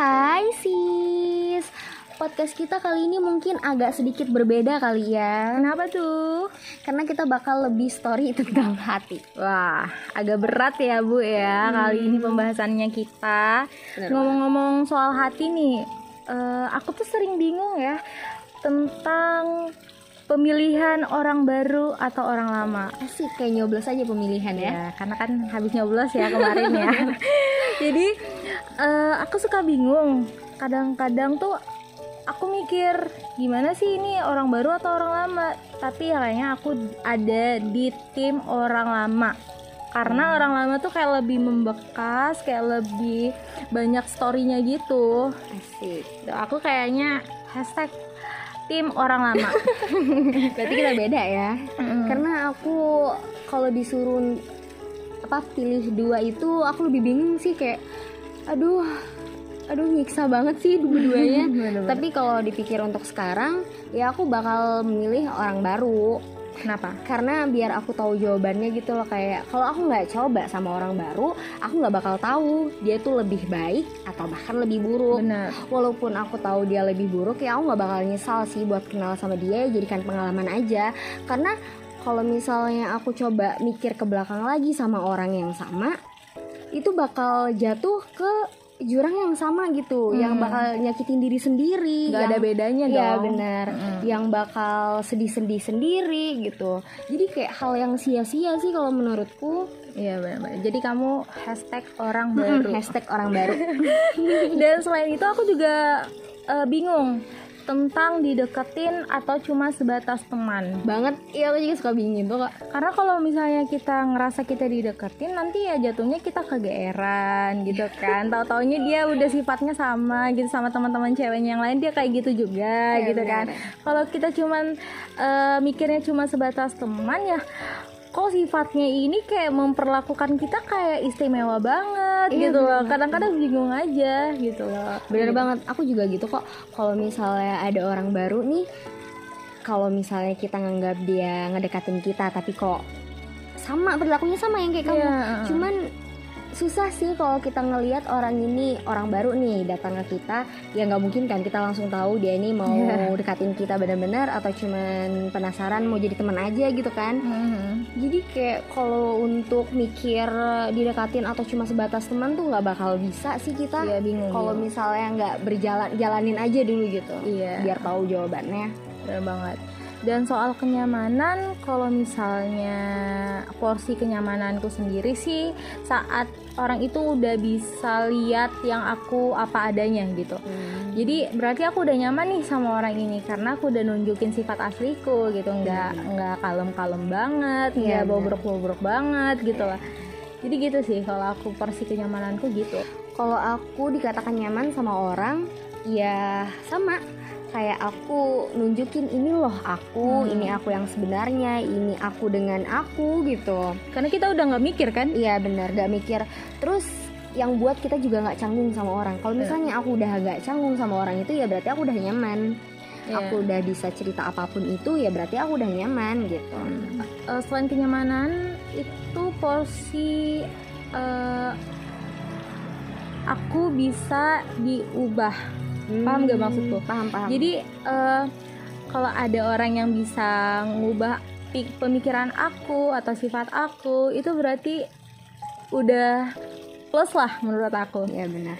Hai sis. Podcast kita kali ini mungkin agak sedikit berbeda kali ya. Kenapa tuh? Karena kita bakal lebih story tentang hati. Wah, agak berat ya Bu ya Kali ini pembahasannya kita. Ngomong-ngomong soal hati nih eh, Aku tuh sering bingung ya Tentang pemilihan orang baru atau orang lama. Asik kayak nyoblos aja pemilihan ya, ya karena kan habis nyoblos ya kemarin ya. Jadi eh, aku suka bingung. Kadang-kadang tuh aku mikir gimana sih ini orang baru atau orang lama? Tapi ya kayaknya aku ada di tim orang lama. Karena orang lama tuh kayak lebih membekas kayak lebih banyak storynya gitu. Asik Tuh, aku kayaknya hashtag tim orang lama. Berarti kita beda ya? Mm-mm. Karena aku kalau disuruh apa pilih dua itu aku lebih bingung sih kayak aduh aduh nyiksa banget sih dua-duanya tapi kalau dipikir untuk sekarang ya aku bakal memilih orang baru. Kenapa? Karena biar aku tahu jawabannya gitu loh kayak kalau aku nggak coba sama orang baru aku nggak bakal tahu dia tuh lebih baik atau bahkan lebih buruk. Benar. Walaupun aku tahu dia lebih buruk ya aku nggak bakal nyesal sih buat kenal sama dia jadikan pengalaman aja. Karena kalau misalnya aku coba mikir ke belakang lagi sama orang yang sama itu bakal jatuh ke jurang yang sama gitu yang Hmm. bakal nyakitin diri sendiri nggak yang- ada bedanya Iya dong benar Mm-mm. yang bakal sedih-sedih sendiri gitu jadi kayak hal yang sia-sia sih kalau menurutku Iya benar-benar. Jadi kamu hashtag orang baru. hashtag orang baru Dan selain itu aku juga eh, bingung tentang dideketin atau cuma sebatas teman. banget iya aku juga suka bingung tuh kak Karena kalau misalnya kita ngerasa kita dideketin, nanti ya jatuhnya kita kegeeran gitu kan. Tahu-taunya dia udah sifatnya sama gitu sama teman-teman ceweknya yang lain dia kayak gitu juga Iya, gitu benar. kan. Kalau kita cuman eh, mikirnya cuma sebatas teman ya kok sifatnya ini kayak memperlakukan kita kayak istimewa banget Iya, gitu loh. Kadang-kadang bingung aja gitu loh. Bener banget, aku juga gitu kok. Kalau misalnya ada orang baru nih, kalau misalnya kita nganggap dia ngedekatin kita, tapi kok sama berlakunya sama yang kayak kamu. Iya, uh-uh. Cuman susah sih kalau kita ngelihat orang ini orang baru nih datang ke kita, ya nggak mungkin kan kita langsung tahu dia ini mau Iya. dekatin kita benar-benar atau cuman penasaran mau jadi teman aja gitu kan. Mhm. Jadi kayak kalau untuk mikir didekatin atau cuma sebatas teman tuh nggak bakal bisa sih kita Iya bingung. kalau misalnya nggak berjalan jalanin aja dulu gitu iya. biar tahu jawabannya Bener banget. Dan soal kenyamanan, kalau misalnya porsi kenyamananku sendiri sih saat orang itu udah bisa lihat yang aku apa adanya gitu. Jadi berarti aku udah nyaman nih sama orang ini karena aku udah nunjukin sifat asliku gitu, nggak nggak kalem-kalem banget, Iya, nggak bobrok-bobrok banget gitu lah. Jadi gitu sih kalau aku porsi kenyamananku gitu. kalau aku dikatakan nyaman sama orang ya sama kayak aku nunjukin ini loh aku Hmm. ini aku yang sebenarnya ini aku dengan aku gitu Karena kita udah nggak mikir kan? iya benar gak mikir terus yang buat kita juga nggak canggung sama orang kalau Iya. misalnya aku udah agak canggung sama orang itu ya berarti aku udah nyaman Iya. aku udah bisa cerita apa pun itu ya berarti aku udah nyaman gitu Eh, selain kenyamanan itu porsi eh, aku bisa diubah Paham gak maksudku? Hmm, paham paham jadi eh, kalau ada orang yang bisa ngubah pemikiran aku atau sifat aku itu berarti udah plus lah menurut aku Iya benar.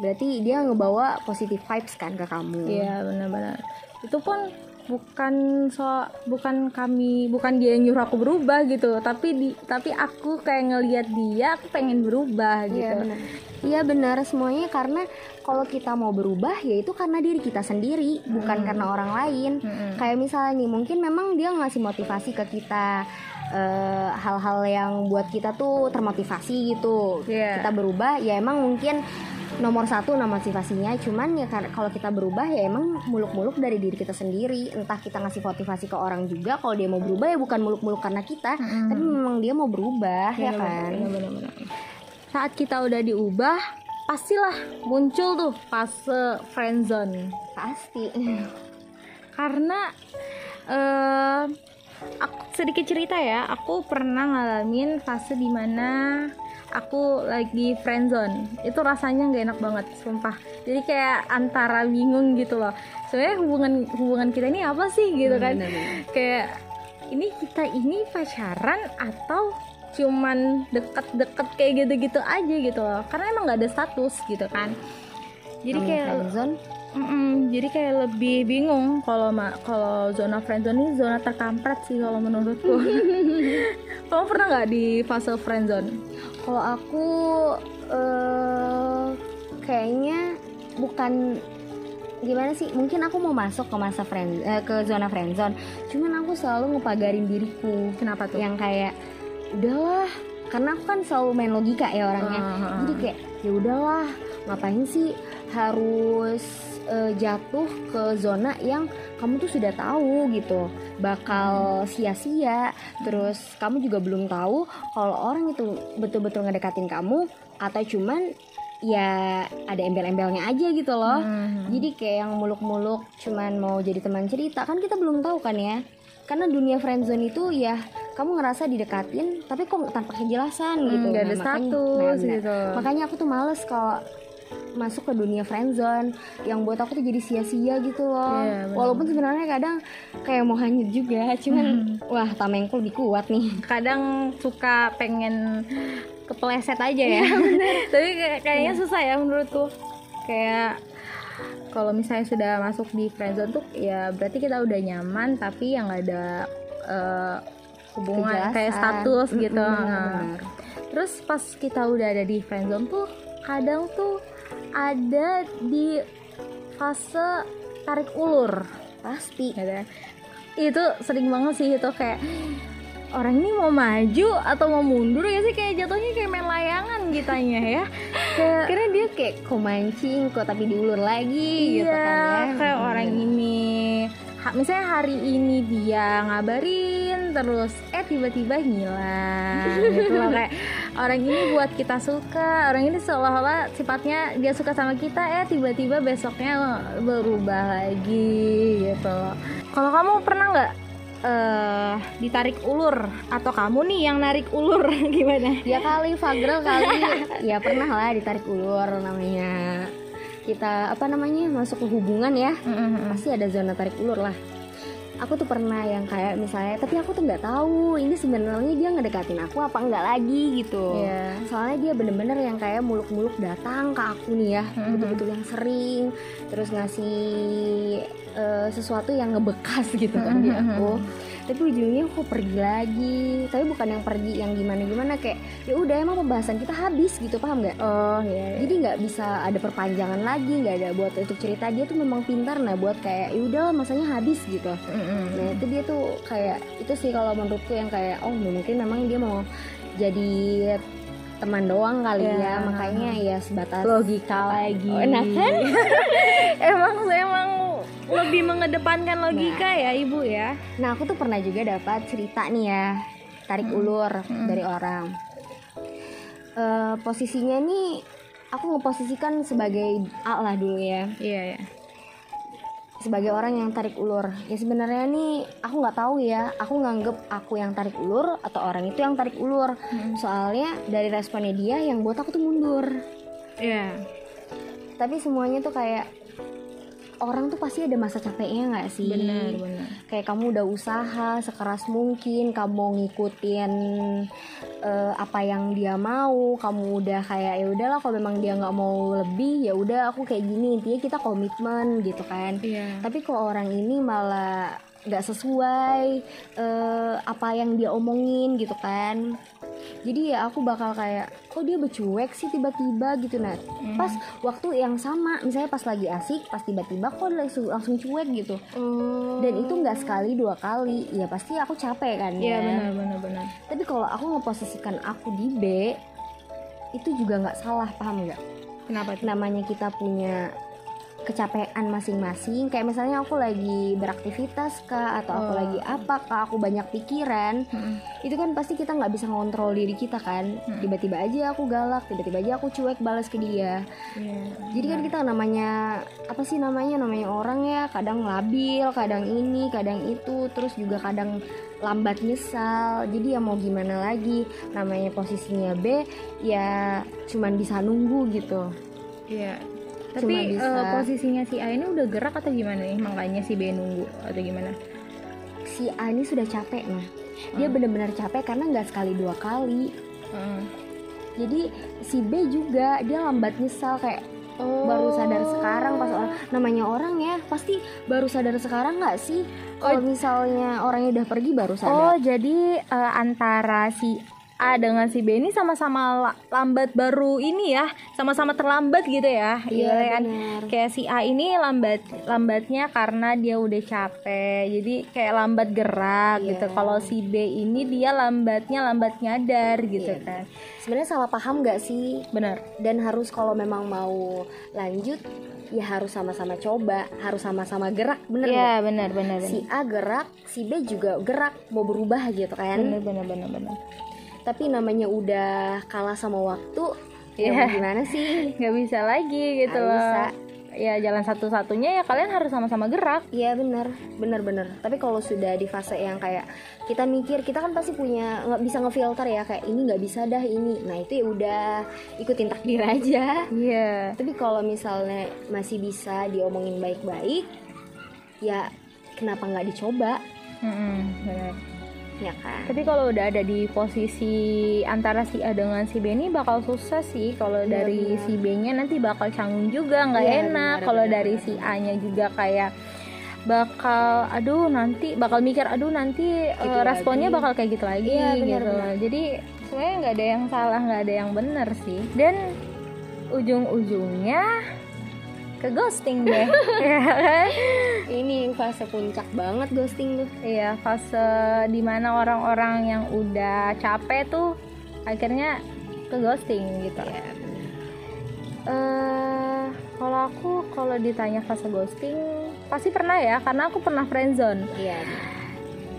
Berarti dia ngebawa positive vibes kan ke kamu. Iya benar-benar. Itu pun bukan so bukan kami bukan dia yang nyuruh aku berubah gitu, tapi di tapi aku kayak ngelihat dia aku pengen berubah Iya gitu. benar. Iya benar semuanya karena kalau kita mau berubah ya itu karena diri kita sendiri, bukan Hmm. karena orang lain. Mm-mm. Kayak misalnya nih, mungkin memang dia ngasih motivasi ke kita eh, hal-hal yang buat kita tuh termotivasi gitu. Iya. Kita berubah ya emang mungkin nomor satu nama motivasinya cuman ya kalau kita berubah ya emang muluk-muluk dari diri kita sendiri entah kita ngasih motivasi ke orang juga kalau dia mau berubah ya bukan muluk-muluk karena kita Mm-mm. tapi memang dia mau berubah ya Iya, kan benar, benar. Saat kita udah diubah, pastilah muncul tuh fase friendzone. pasti. Karena eh aku sedikit cerita ya. Aku pernah ngalamin fase di mana aku lagi friendzone itu rasanya nggak enak banget sumpah. Jadi kayak antara bingung gitu loh. Sebenarnya hubungan hubungan kita ini apa sih gitu kan? Bener-bener. kayak ini kita ini pacaran atau cuman deket-deket kayak gitu-gitu aja gitu loh karena emang nggak ada status gitu kan jadi kayak friendzone, Mm-mm, jadi kayak lebih bingung kalau kalau zona friendzone ini zona terkampret sih kalau menurutku. Kamu pernah nggak di fase friendzone? Kalau aku eh kayaknya bukan gimana sih? Mungkin aku mau masuk ke masa friend eh, ke zona friendzone. Cuman aku selalu ngepagarin diriku Kenapa tuh? yang kayak udahlah karena aku kan selalu main logika ya orangnya. Ah. Jadi kayak ya udahlah, ngapain sih harus eh, jatuh ke zona yang kamu tuh sudah tahu gitu bakal sia-sia terus kamu juga belum tahu kalau orang itu betul-betul ngedekatin kamu atau cuman ya ada embel-embelnya aja gitu loh Hmm. jadi kayak yang muluk-muluk cuman mau jadi teman cerita kan kita belum tahu kan ya karena dunia friendzone itu ya kamu ngerasa didekatin tapi kok tanpa kejelasan gitu Hmm, nggak ada Nah, makanya- status nah, benar. gitu. makanya aku tuh males kalau masuk ke dunia friendzone yang buat aku tuh jadi sia-sia gitu loh Iya, benar. walaupun sebenarnya kadang kayak mau hanyut juga cuman Hmm. wah tamengku lebih kuat nih Kadang suka pengen kepleset aja ya. Tapi kayak- kayaknya susah ya menurutku. Kayak kalau misalnya sudah masuk di friendzone tuh ya berarti kita udah nyaman tapi yang ada eh, hubungan Kejelasan. kayak status gitu. Nah, benar-benar. Terus pas kita udah ada di friendzone tuh kadang tuh ada di fase tarik ulur pasti gitu ya. Itu sering banget sih itu kayak orang ini mau maju atau mau mundur ya sih kayak jatuhnya kayak main layangan gitanya ya. Kayak karena dia kayak kok mancing kok tapi diulur lagi gitu iya, kan ya kayak Mm. orang ini ha- misalnya hari ini dia ngabarin terus eh tiba-tiba ngilang gitu loh. Kayak orang ini buat kita suka orang ini seolah-olah sifatnya dia suka sama kita eh tiba-tiba besoknya berubah lagi gitu kalau kamu pernah nggak eh ditarik ulur? Atau kamu nih yang narik ulur? Gimana? Ya kali Fagel kali. Ya pernah lah ditarik ulur namanya kita apa namanya masuk ke hubungan ya. Pasti ada zona tarik ulur lah. Aku tuh pernah yang kayak misalnya tapi aku tuh nggak tahu ini sebenarnya dia ngedekatin aku apa enggak lagi gitu. Iya. soalnya dia bener-bener yang kayak muluk-muluk datang ke aku nih ya. Mhm. betul-betul yang sering terus ngasih eh, sesuatu yang ngebekas gitu kan di Mhm. aku. Tapi ujungnya kok pergi lagi. Tapi bukan yang pergi yang gimana-gimana kayak ya udah emang pembahasan kita habis gitu paham nggak? Oh iya, jadi nggak bisa ada perpanjangan lagi nggak ada buat untuk cerita. Dia tuh memang pintar nah buat kayak ya udah masanya habis gitu. Nah itu dia tuh kayak itu sih kalau menurutku yang kayak oh mungkin memang dia mau jadi teman doang kali Ya. ya makanya ya sebatas logika lagi. Oh, enak kan? emang emang lebih mengedepankan logika ya ibu ya. Nah aku tuh pernah juga dapat cerita nih ya tarik ulur dari orang. Eh, posisinya nih aku ngeposisikan sebagai A lah dulu ya. Iya ya sebagai orang yang tarik ulur. Ya sebenarnya nih aku nggak tahu ya. Aku nganggep aku yang tarik ulur atau orang itu yang tarik ulur. Soalnya dari responnya dia yang buat aku tuh mundur. Iya. Tapi semuanya tuh kayak orang tuh pasti ada masa capeknya nggak sih? Benar benar. Kayak kamu udah usaha sekeras mungkin kamu ngikutin eh, apa yang dia mau kamu udah kayak ya udahlah kalau memang dia nggak mau lebih ya udah aku kayak gini. Intinya kita komitmen gitu kan. Iya. Tapi kok orang ini malah nggak sesuai eh, apa yang dia omongin gitu kan. Jadi ya aku bakal kayak kok dia bercuek sih tiba-tiba? gitu nah pas waktu yang sama misalnya pas lagi asik pas tiba-tiba kok langsung langsung cuek gitu. Oh. Dan itu nggak sekali dua kali. Ya pasti aku capek kan iya ya. benar benar benar. Tapi kalau aku ngeposisikan aku di B itu juga nggak salah paham nggak? Kenapa tuh? Namanya kita punya kecapean masing-masing kayak misalnya aku lagi beraktivitas kah atau aku Oh. lagi apa kah aku banyak pikiran itu kan pasti kita nggak bisa ngontrol diri kita kan Hmm. tiba-tiba aja aku galak tiba-tiba aja aku cuek balas ke dia Iya. jadi kan kita namanya apa sih namanya namanya orang ya kadang labil kadang ini kadang itu terus juga kadang lambat nyesal jadi ya mau gimana lagi namanya posisinya B ya cuman bisa nunggu gitu Iya. Cuma Tapi bisa- eh, posisinya si A ini udah gerak atau gimana nih? Makanya si B nunggu atau gimana? si A ini sudah capek nah dia Hmm. benar-benar capek karena nggak sekali dua kali Heeh. jadi si B juga dia lambat nyesal kayak baru sadar sekarang pas orang namanya orang ya pasti baru sadar sekarang nggak sih kalau misalnya orangnya udah pergi baru sadar Oh, jadi eh, antara si A dengan si B ini sama-sama la- lambat baru ini ya, sama-sama terlambat gitu ya. Iya, Ibaratnya kan benar. kayak si A ini lambat lambatnya karena dia udah capek. Jadi kayak lambat gerak Iya. gitu. Kalau si B ini dia lambatnya lambat nyadar gitu Iya. kan. sebenarnya salah paham nggak sih Bener. dan harus kalau memang mau lanjut ya harus sama-sama coba harus sama-sama gerak bener Iya, nggak? benar benar si A gerak si B juga gerak mau berubah gitu kan benar benar benar benar. Tapi namanya udah kalah sama waktu ya Iya. gimana sih nggak bisa lagi gitu loh. bisa. Ya jalan satu-satunya ya kalian harus sama-sama gerak. Iya bener, bener bener. Tapi kalau sudah di fase yang kayak kita mikir, kita kan pasti punya nggak bisa ngefilter ya kayak ini nggak bisa dah ini. Nah itu ya udah ikutin takdir aja. Iya. Tapi kalau misalnya masih bisa diomongin baik-baik, ya kenapa nggak dicoba, Mm-mm, benar. Ya kan? Tapi kalau udah ada di posisi antara si A dengan si B ini bakal susah sih. Kalau Iya, dari benar. si B-nya nanti bakal canggung juga, nggak Iya, enak. Kalau dari si A-nya juga kayak bakal aduh nanti bakal mikir aduh nanti Gitu eh, responnya lagi. bakal kayak gitu lagi Iya, benar, gitu benar. jadi sebenarnya nggak ada yang salah nggak ada yang benar sih dan ujung-ujungnya ke ghosting deh ya kan Ini fase puncak banget ghosting tuh. Iya, fase di mana orang-orang yang udah capek tuh akhirnya ke ghosting gitu. Iya. Eh, kalau aku kalau ditanya fase ghosting pasti pernah ya, karena aku pernah friendzone, Iya.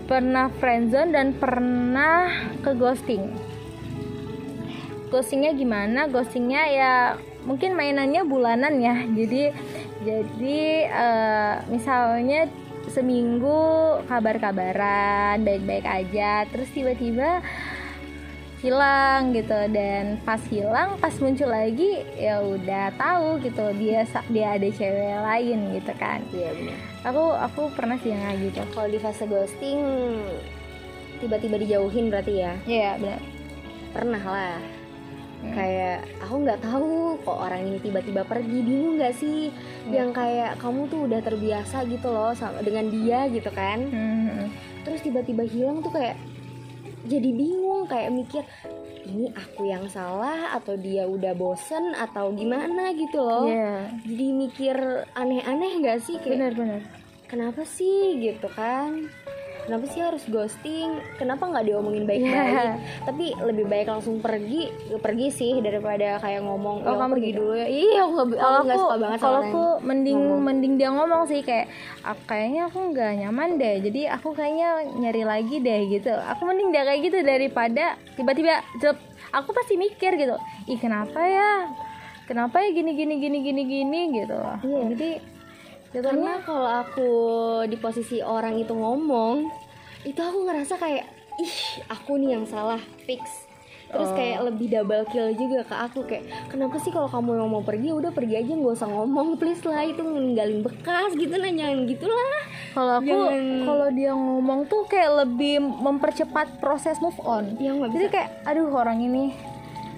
pernah friendzone dan pernah ke ghosting. Ghostingnya gimana? Ghostingnya ya mungkin mainannya bulanan ya. Jadi jadi eh, misalnya seminggu kabar-kabaran baik-baik aja, terus tiba-tiba hilang gitu dan pas hilang pas muncul lagi ya udah tahu gitu dia dia ada cewek lain gitu kan Iya benar. aku aku pernah sih yang gitu Kalau di fase ghosting tiba-tiba dijauhin berarti ya? iya benar Pernah lah. Hmm. Kayak aku nggak tahu kok orang ini tiba-tiba pergi bingung nggak sih? Yang kayak kamu tuh udah terbiasa gitu loh sama dengan dia gitu kan? Hmm, Terus tiba-tiba hilang tuh kayak jadi bingung kayak mikir ini aku yang salah atau dia udah bosen atau gimana gitu loh. iya Jadi mikir aneh-aneh nggak sih kayak benar-benar kenapa sih gitu kan? Kenapa sih harus ghosting? Kenapa nggak diomongin baik-baik? Iya. Tapi lebih baik langsung pergi, pergi sih daripada kayak ngomong. Oh, "Ya, kamu pergi gitu? dulu ya. Iya, aku nggak suka banget sama kalau aku mending ngomong. mending dia ngomong sih kayak "Ah, kayaknya aku nggak nyaman deh jadi aku kayaknya nyari lagi deh gitu aku mending dia kayak gitu daripada tiba-tiba aku pasti mikir gitu ih kenapa ya kenapa ya gini gini gini gini gini gitu Iya. jadi Karena jatuhnya kalau aku di posisi orang itu ngomong, itu aku ngerasa kayak ih aku nih yang salah fix. Terus Oh. kayak lebih double kill juga ke aku kayak kenapa sih kalau kamu yang mau pergi udah pergi aja nggak usah ngomong please lah itu ninggalin bekas gitu nah jangan gitulah. kalau aku Jangan- kalau dia ngomong tuh kayak lebih mempercepat proses move on Ya jadi kayak aduh orang ini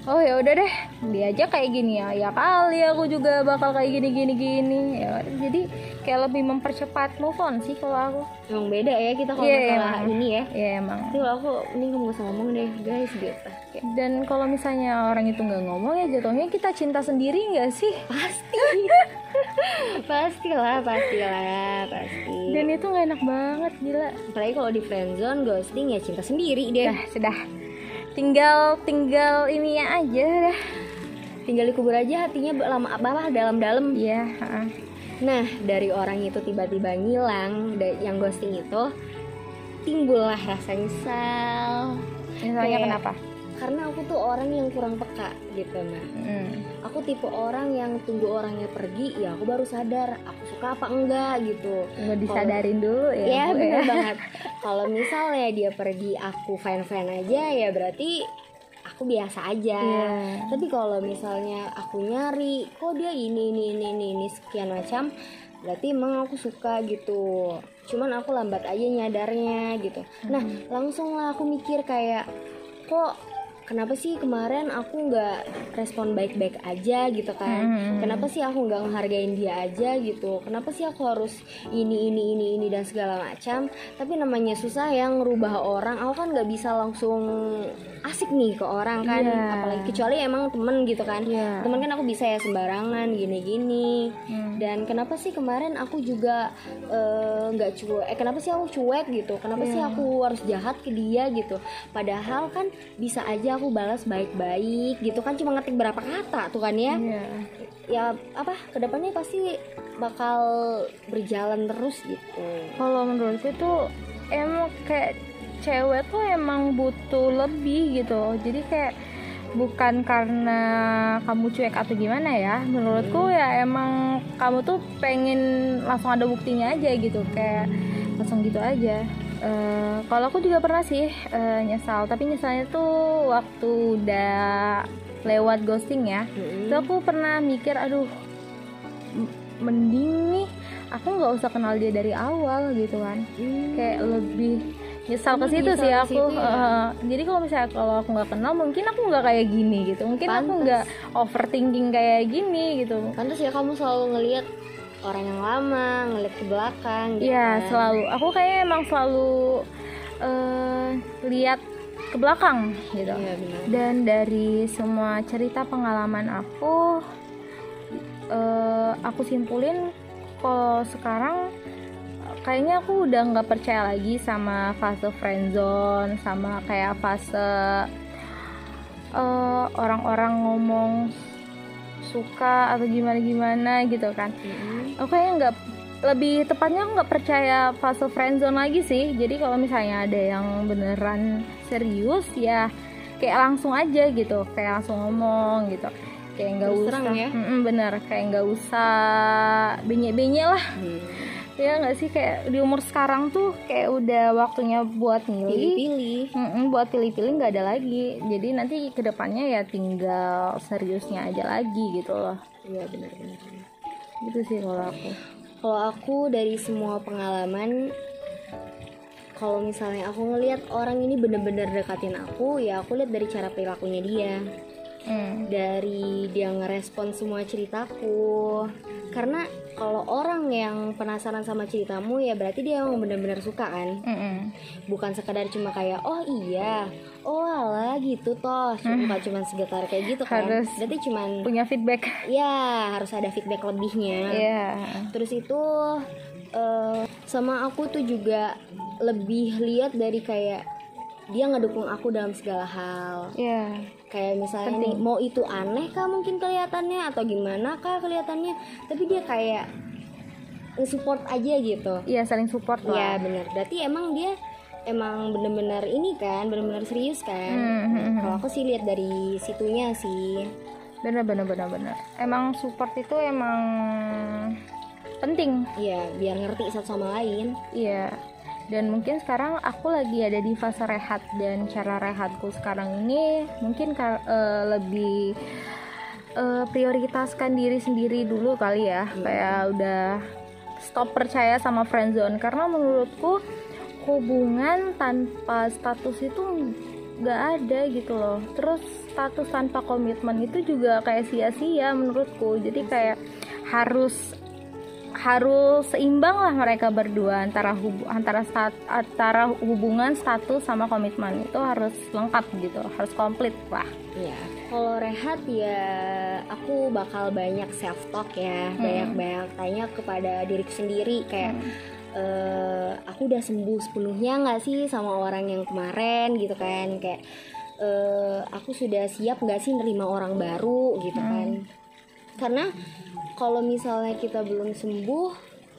oh ya udah deh dia aja kayak gini ya ya kali aku juga bakal kayak gini gini gini ya jadi kayak lebih mempercepat move on sih kalau aku Emang beda ya kita kalau Iya, masalah emang. ini ya. ya emang Tapi kalau aku mending kamu gak usah ngomong deh guys gitu. Dan kalau misalnya orang itu nggak ngomong ya jatuhnya kita cinta sendiri nggak sih pasti. pastilah, pastilah, pasti. dan itu nggak enak banget gila Apalagi kalau di friendzone ghosting ya cinta sendiri deh. Dah, sudah tinggal tinggal ini ya aja dah tinggal dikubur aja hatinya lama apa dalam-dalam Iya, heeh. Nah, dari orang itu tiba-tiba ngilang, yang ghosting itu timbullah rasa nyesal. Misalnya Kayak- kenapa? Karena aku tuh orang yang kurang peka gitu, nah. Hmm. Aku tipe orang yang tunggu orangnya pergi, ya aku baru sadar aku suka apa enggak gitu. Nggak disadarin dulu ya. Ya, bener banget. Kalau misalnya dia pergi aku fine-fine aja, ya berarti aku biasa aja. Iya. Tapi kalau misalnya aku nyari, kok dia ini ini ini ini, ini sekian macam, berarti emang aku suka gitu. Cuman aku lambat aja nyadarnya gitu. Nah, langsung lah aku mikir kayak kok kenapa sih kemarin aku nggak respon baik-baik aja gitu kan? Hmm. Kenapa sih aku nggak ngehargain dia aja gitu? Kenapa sih aku harus ini ini ini ini dan segala macam? Tapi namanya susah yang ngerubah orang. Aku kan nggak bisa langsung asik nih ke orang kan, Iya. apalagi kecuali emang temen gitu kan. Iya. Temen kan aku bisa ya sembarangan gini-gini. Hmm. Dan kenapa sih kemarin aku juga eh, nggak cuek? Eh kenapa sih aku cuek gitu? Kenapa sih Iya. aku harus jahat ke dia gitu? Padahal kan bisa aja aku balas baik-baik gitu kan cuma ngetik berapa kata tuh kan ya? Iya. Ya apa? Ke depannya pasti bakal berjalan terus gitu. Kalau menurutku tuh emang kayak cewek tuh emang butuh lebih gitu. Jadi kayak bukan karena kamu cuek atau gimana ya. Menurutku ya emang kamu tuh pengen langsung ada buktinya aja gitu. Kayak langsung gitu aja. Eh, kalau aku juga pernah sih eh, nyesal, tapi nyesalnya tuh waktu udah lewat ghosting ya. Mm-mm. Itu aku pernah mikir, aduh, mending nih aku nggak usah kenal dia dari awal gitu kan. Hmm. Kayak lebih nyesal ke situ sih aku. situ ya. eh, jadi kalau misalnya kalau aku nggak kenal, mungkin aku nggak kayak gini gitu. Mungkin aku Pantes. nggak overthinking kayak gini gitu. Pantes ya kamu selalu ngelihat orang yang lama, ngeliat ke belakang gitu. Iya kan. selalu. Aku kayaknya emang selalu eh, lihat ke belakang gitu. Iya benar. Dan dari semua cerita pengalaman aku, eh, aku simpulin kalau sekarang kayaknya aku udah nggak percaya lagi sama fase friendzone, sama kayak fase eh, orang-orang ngomong suka atau gimana gimana gitu kan. Mm-mm. Aku kayaknya nggak lebih tepatnya aku nggak percaya fase friendzone lagi sih. Jadi kalau misalnya ada yang beneran serius ya kayak langsung aja gitu, kayak langsung ngomong gitu. Kayak nggak usah, ya? Bener kayak nggak usah benye-benye lah Hmm. Ya nggak sih kayak di umur sekarang tuh kayak udah waktunya buat milih Pilih-pilih. Mm-mm, buat pilih-pilih nggak ada lagi jadi nanti ke depannya ya tinggal seriusnya aja lagi gitu loh Iya benar-benar. gitu sih kalau aku Kalau aku dari semua pengalaman kalau misalnya aku ngelihat orang ini bener-bener dekatin aku, ya aku lihat dari cara perilakunya dia, Hmm. dari dia ngerespon semua ceritaku. Karena kalau orang yang penasaran sama ceritamu, ya berarti dia emang bener-bener suka kan, Mm-mm. bukan sekadar cuma kayak oh iya, oh alah gitu toh, bukan cuma segetar kayak gitu kan. Harus Berarti cuman punya feedback ya harus ada feedback lebihnya. Iya Terus itu eh, sama aku tuh juga lebih lihat dari kayak dia ngedukung aku dalam segala hal. Iya Kayak misalnya nih mau itu aneh kah mungkin kelihatannya atau gimana kah kelihatannya, tapi dia kayak nge-support aja gitu. iya saling support Iya lah benar. Berarti emang dia emang bener-bener ini kan, bener-bener serius kan. Hmm, hmm, hmm. Kalau aku sih lihat dari situnya sih. bener bener bener bener emang support itu emang penting Iya, biar ngerti satu sama lain. Iya. Dan mungkin sekarang aku lagi ada di fase rehat dan cara rehatku sekarang ini mungkin eh, lebih eh, prioritaskan diri sendiri dulu kali ya. Kayak udah stop percaya sama friendzone karena menurutku hubungan tanpa status itu nggak ada gitu loh. Terus status tanpa komitmen itu juga kayak sia-sia menurutku. Jadi kayak harus harus seimbang lah mereka berdua antara hub antara stat, antara hubungan status sama komitmen. Itu harus lengkap gitu harus komplit lah. Iya. Kalau rehat ya aku bakal banyak self talk ya, Hmm. banyak-banyak tanya kepada diriku sendiri kayak eh, aku udah sembuh sepenuhnya nggak sih sama orang yang kemarin? Gitu kan kayak eh, aku sudah siap nggak sih nerima orang baru? Gitu kan. Karena kalau misalnya kita belum sembuh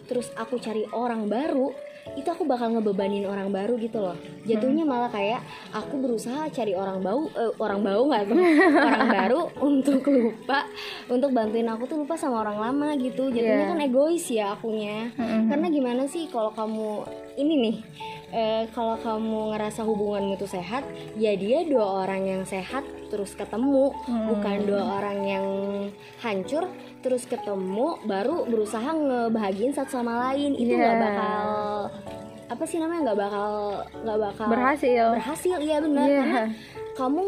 terus aku cari orang baru itu aku bakal ngebebanin orang baru gitu loh jatuhnya malah kayak aku berusaha cari orang bau eh, orang bau nggak tuh orang baru untuk lupa untuk bantuin aku tuh lupa sama orang lama gitu jatuhnya Iya. kan egois ya akunya Mm-mm. karena gimana sih kalau kamu ini nih eh, kalau kamu ngerasa hubunganmu tuh sehat ya dia dua orang yang sehat terus ketemu Hmm. bukan dua orang yang hancur terus ketemu baru berusaha ngebahagiin satu sama lain. Itu Iya. nggak bakal apa sih namanya nggak bakal nggak bakal berhasil. berhasil. Iya benar. Iya. karena kamu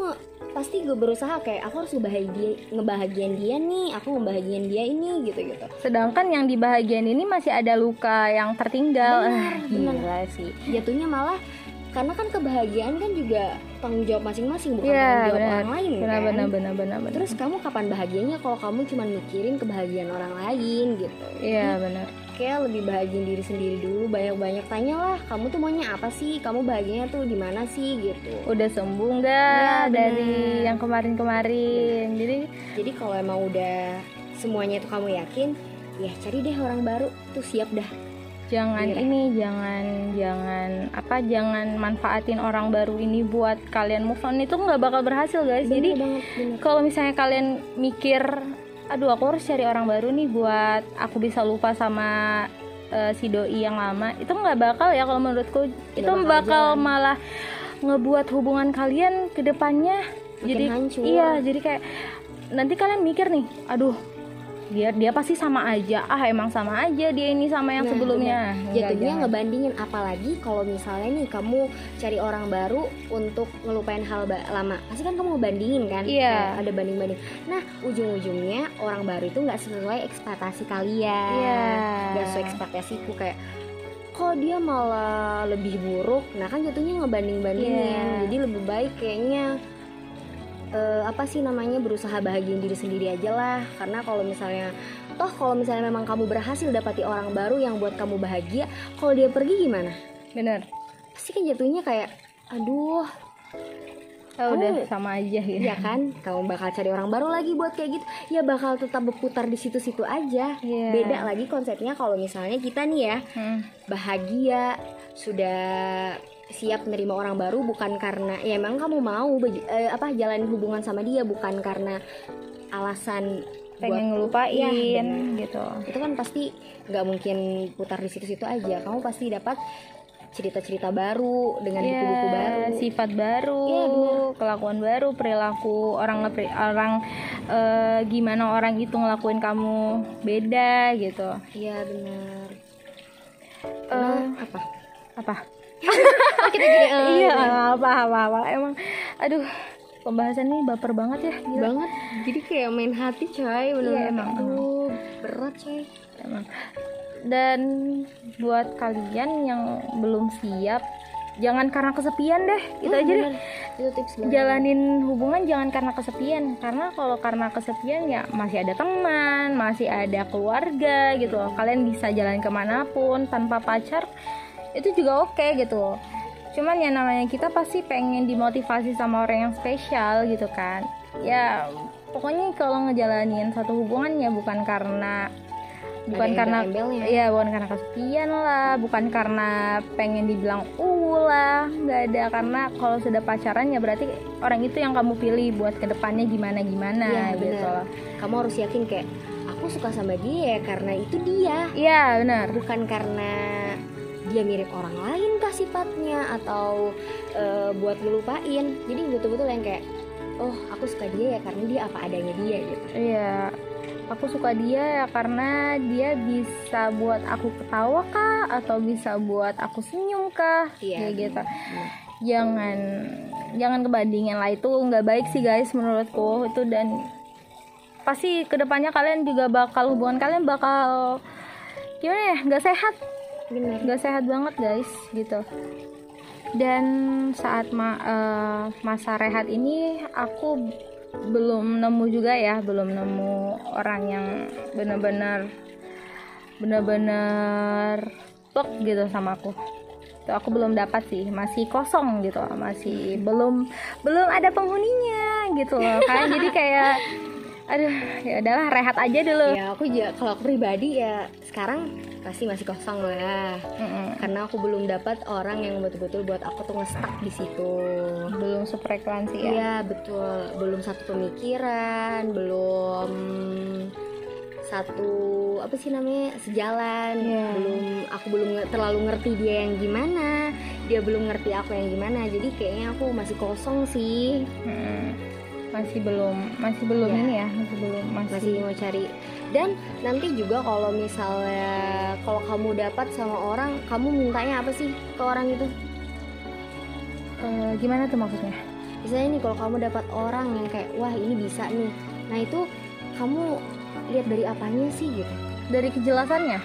pasti gue berusaha kayak aku harus ngebahagia ngebahagiain dia nih aku ngebahagiain dia ini gitu gitu sedangkan yang dibahagiain ini masih ada luka yang tertinggal. Benar, Ah, benar. gila sih. Jatuhnya malah karena kan kebahagiaan kan juga tanggung jawab masing-masing bukan Iya, tanggung jawab benar. orang lain benar kan? benar benar benar benar. Terus kamu kapan bahagianya? Kalau kamu cuma mikirin kebahagiaan orang lain gitu. Iya benar. kayak lebih bahagiain diri sendiri dulu banyak-banyak tanya lah kamu tuh maunya apa sih? Kamu bahagianya tuh di mana sih? Gitu. Udah sembuh nggak benar. dari yang kemarin-kemarin? Jadi jadi kalau emang udah semuanya itu kamu yakin ya cari deh orang baru tuh siap dah jangan Iya. ini jangan jangan apa jangan manfaatin orang baru ini buat kalian move on itu nggak bakal berhasil guys Bener jadi kalau misalnya kalian mikir aduh aku harus cari orang baru nih buat aku bisa lupa sama eh, si doi yang lama itu nggak bakal ya kalau menurutku itu bakal bakal jalan. malah ngebuat hubungan kalian ke depannya Makin jadi hancur. iya jadi kayak nanti kalian mikir nih aduh dia dia pasti sama aja. Ah emang sama aja dia ini sama yang Nah, sebelumnya. Enggak, jatuhnya ngebandingin apalagi kalau misalnya nih kamu cari orang baru untuk ngelupain hal lama. Pasti kan kamu ngebandingin kan? Iya. Kayak ada banding banding nah ujung-ujungnya orang baru itu nggak sesuai ekspektasi kalian. Iya. nggak sesuai ekspektasiku kayak kok dia malah lebih buruk? Nah kan jatuhnya ngebanding bandingin Iya. jadi lebih baik kayaknya eh, apa sih namanya berusaha bahagiain diri sendiri aja lah. Karena kalau misalnya toh kalau misalnya memang kamu berhasil dapati orang baru yang buat kamu bahagia kalau dia pergi gimana? Bener. Pasti kan jatuhnya kayak aduh oh, udah sama aja gitu ya kan? Kamu bakal cari orang baru lagi buat kayak gitu. Ya bakal tetap berputar di situ-situ aja. Iya. beda lagi konsepnya kalau misalnya kita nih ya Hmm. bahagia sudah siap menerima orang baru bukan karena ya emang kamu mau eh, apa jalanin hubungan sama dia bukan karena alasan pengen ngelupain Iya, bener. gitu itu kan pasti nggak mungkin putar di situ-situ aja kamu pasti dapat cerita-cerita baru dengan Iya, buku-buku baru sifat baru, Iya, benar. kelakuan baru, perilaku orang orang eh, gimana orang itu ngelakuin kamu beda gitu. iya benar Eh, Karena apa apa? Oh, kita jadi eh, iya, apa apa apa. Emang aduh, pembahasan ini baper banget ya, gila. banget jadi kayak main hati coy bener Iya, emang. aduh berat coy Emang. Dan buat kalian yang belum siap, jangan karena kesepian deh, itu Hmm, aja deh. itu tips banget jalanin hubungan jangan karena kesepian karena kalau karena kesepian ya masih ada teman masih ada keluarga gitu loh kalian bisa jalan ke mana pun tanpa pacar itu juga oke gitu cuman ya namanya kita pasti pengen dimotivasi sama orang yang spesial gitu kan ya pokoknya kalau ngejalanin satu hubungan ya bukan karena bukan Ada karena. Iya, bukan karena kesepian lah, bukan karena pengen dibilang uh lah, nggak ada karena kalau sudah pacaran ya berarti orang itu yang kamu pilih buat ke depannya gimana gimana Iya, gitu. benar. kamu harus yakin kayak aku suka sama dia ya karena itu dia Iya benar. bukan karena dia mirip orang lain kah sifatnya? Atau eh, buat ngelupain? Jadi betul-betul yang kayak oh aku suka dia ya karena dia apa adanya dia gitu. Iya, aku suka dia ya karena dia bisa buat aku ketawa kah? Atau bisa buat aku senyum kah, kayak gitu. benar. Jangan jangan kebandingin lah. Itu nggak baik sih guys menurutku. Itu dan pasti ke depannya kalian juga bakal hubungan kalian bakal gimana ya? Nggak sehat benar nggak sehat banget guys gitu. Dan saat ma- eh, masa rehat ini aku belum nemu juga ya belum nemu orang yang benar-benar benar-benar plek gitu sama aku. Itu aku belum dapat sih masih kosong gitu masih belum belum ada penghuninya gitu loh kan. Jadi kayak aduh ya udahlah rehat aja dulu Ya aku juga kalau aku pribadi ya sekarang pasti masih kosong lah. Mm-mm. Karena aku belum dapat orang yang betul-betul buat aku tuh ngestak di situ. belum sefrekuensi ya Iya betul, belum satu pemikiran, belum satu apa sih namanya sejalan, Iya. belum aku belum terlalu ngerti dia yang gimana, dia belum ngerti aku yang gimana, jadi kayaknya aku masih kosong sih, Mm-mm. Masih belum masih belum Iya. ini ya masih belum masih, masih mau cari. Dan nanti juga kalau misalnya kalau kamu dapat sama orang, kamu mintanya apa sih ke orang itu? Eh, gimana tuh maksudnya misalnya nih kalau kamu dapat orang yang kayak wah ini bisa nih nah itu kamu lihat dari apanya sih gitu dari kejelasannya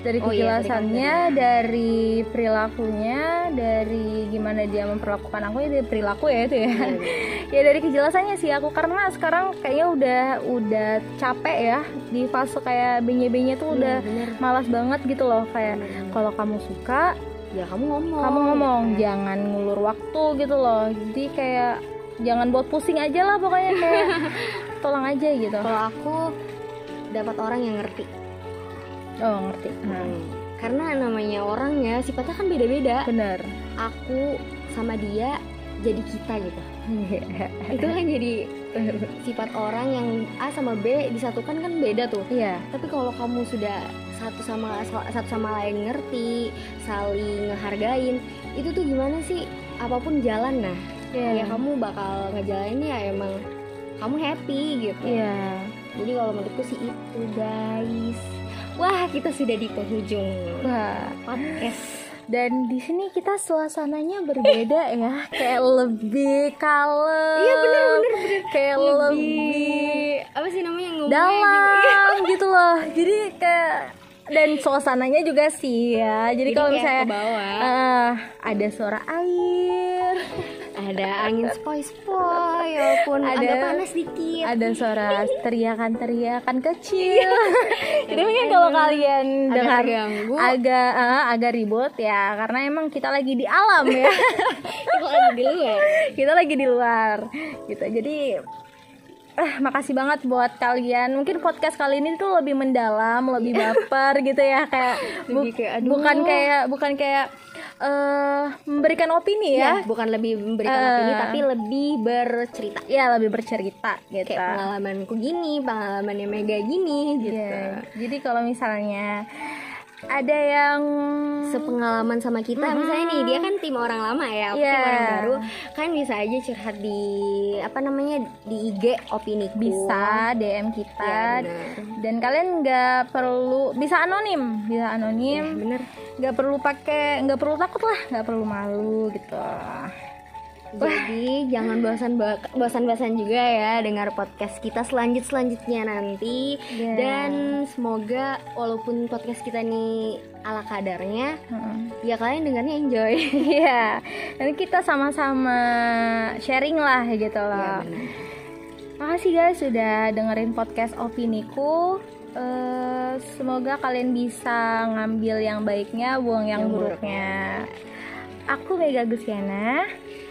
dari Oh iya, kejelasannya dari perilakunya dari gimana dia memperlakukan aku ya dari perilaku ya itu ya. Ya dari kejelasannya sih aku karena sekarang kayaknya udah udah capek ya di fase kayak benye-benye tuh udah Iya, bener. malas banget gitu loh kayak Bener. kalau kamu suka ya kamu ngomong. kamu ngomong kan. jangan ngulur waktu gitu loh. Jadi kayak jangan buat pusing aja lah pokoknya kayak tolong aja gitu. Kalau aku dapat orang yang ngerti oh ngerti. Nah, karena namanya orang ya sifatnya kan beda-beda. Bener aku sama dia jadi kita gitu. Itu kan jadi sifat orang yang A sama B disatukan kan beda tuh. Iya. Tapi kalau kamu sudah satu sama satu sama lain ngerti saling ngehargain itu tuh gimana sih? Apa pun jalan nah. Iya. Ya kamu bakal ngejalanin ya emang kamu happy gitu. Iya. Jadi kalau menurutku sih itu guys wah kita sudah di penghujung Wah, podcast. Dan di sini kita suasananya berbeda ya. Kayak lebih kalem. Iya bener bener bener. Kayak lebih, apa sih namanya ngomongnya gitu dalam gitu. loh. Jadi kayak dan suasananya juga sih ya. Jadi, kalau kayak misalnya ke bawah. eh, ada suara air ada angin spoi-spoi walaupun Ada- agak panas dikit. ada suara teriakan-teriakan kecil. Jadi mungkin kalau kalian agak dengar terganggu. agak eh, agak ribut ya karena emang kita lagi di alam ya. Itu ada di luar. Kita lagi di luar gitu. Jadi eh makasih banget buat kalian. Mungkin podcast kali ini tuh lebih mendalam lebih baper gitu ya kayak bu- kayak, aduh. bukan kayak bukan kayak eh memberikan opini ya. Ya bukan lebih memberikan Eh. opini tapi lebih bercerita. Ya lebih bercerita gitu. Kayak pengalamanku gini pengalamannya Mega gini gitu. Iya. jadi kalau misalnya ada yang sepengalaman sama kita. Misalnya nih dia kan tim orang lama ya aku tim Iya. orang baru. Kan bisa aja curhat di apa namanya di IG opini bisa DM ya, kita. Bener. dan kalian nggak perlu bisa anonim bisa Ya, anonim bener nggak perlu pakai nggak perlu takut lah nggak perlu malu gitu jadi jangan bosan bosan-bosan juga ya dengar podcast kita selanjut selanjutnya nanti Iya. dan semoga walaupun podcast kita nih ala kadarnya Heeh. ya kalian dengarnya enjoy Iya, nanti kita sama-sama sharing lah gitu ya loh. benar Makasih guys sudah dengerin podcast opiniku. Eh, semoga kalian bisa ngambil yang baiknya, buang yang, Yang buruknya. Aku Mega Gusiana.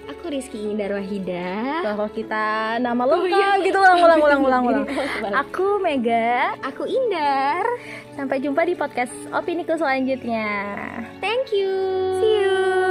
Aku Rizky Indar Wahida Kalau kita nama lengkap gitu ulang ulang ulang ulang. Ulang. Aku Mega. aku Indar. Sampai jumpa di podcast opiniku selanjutnya. thank you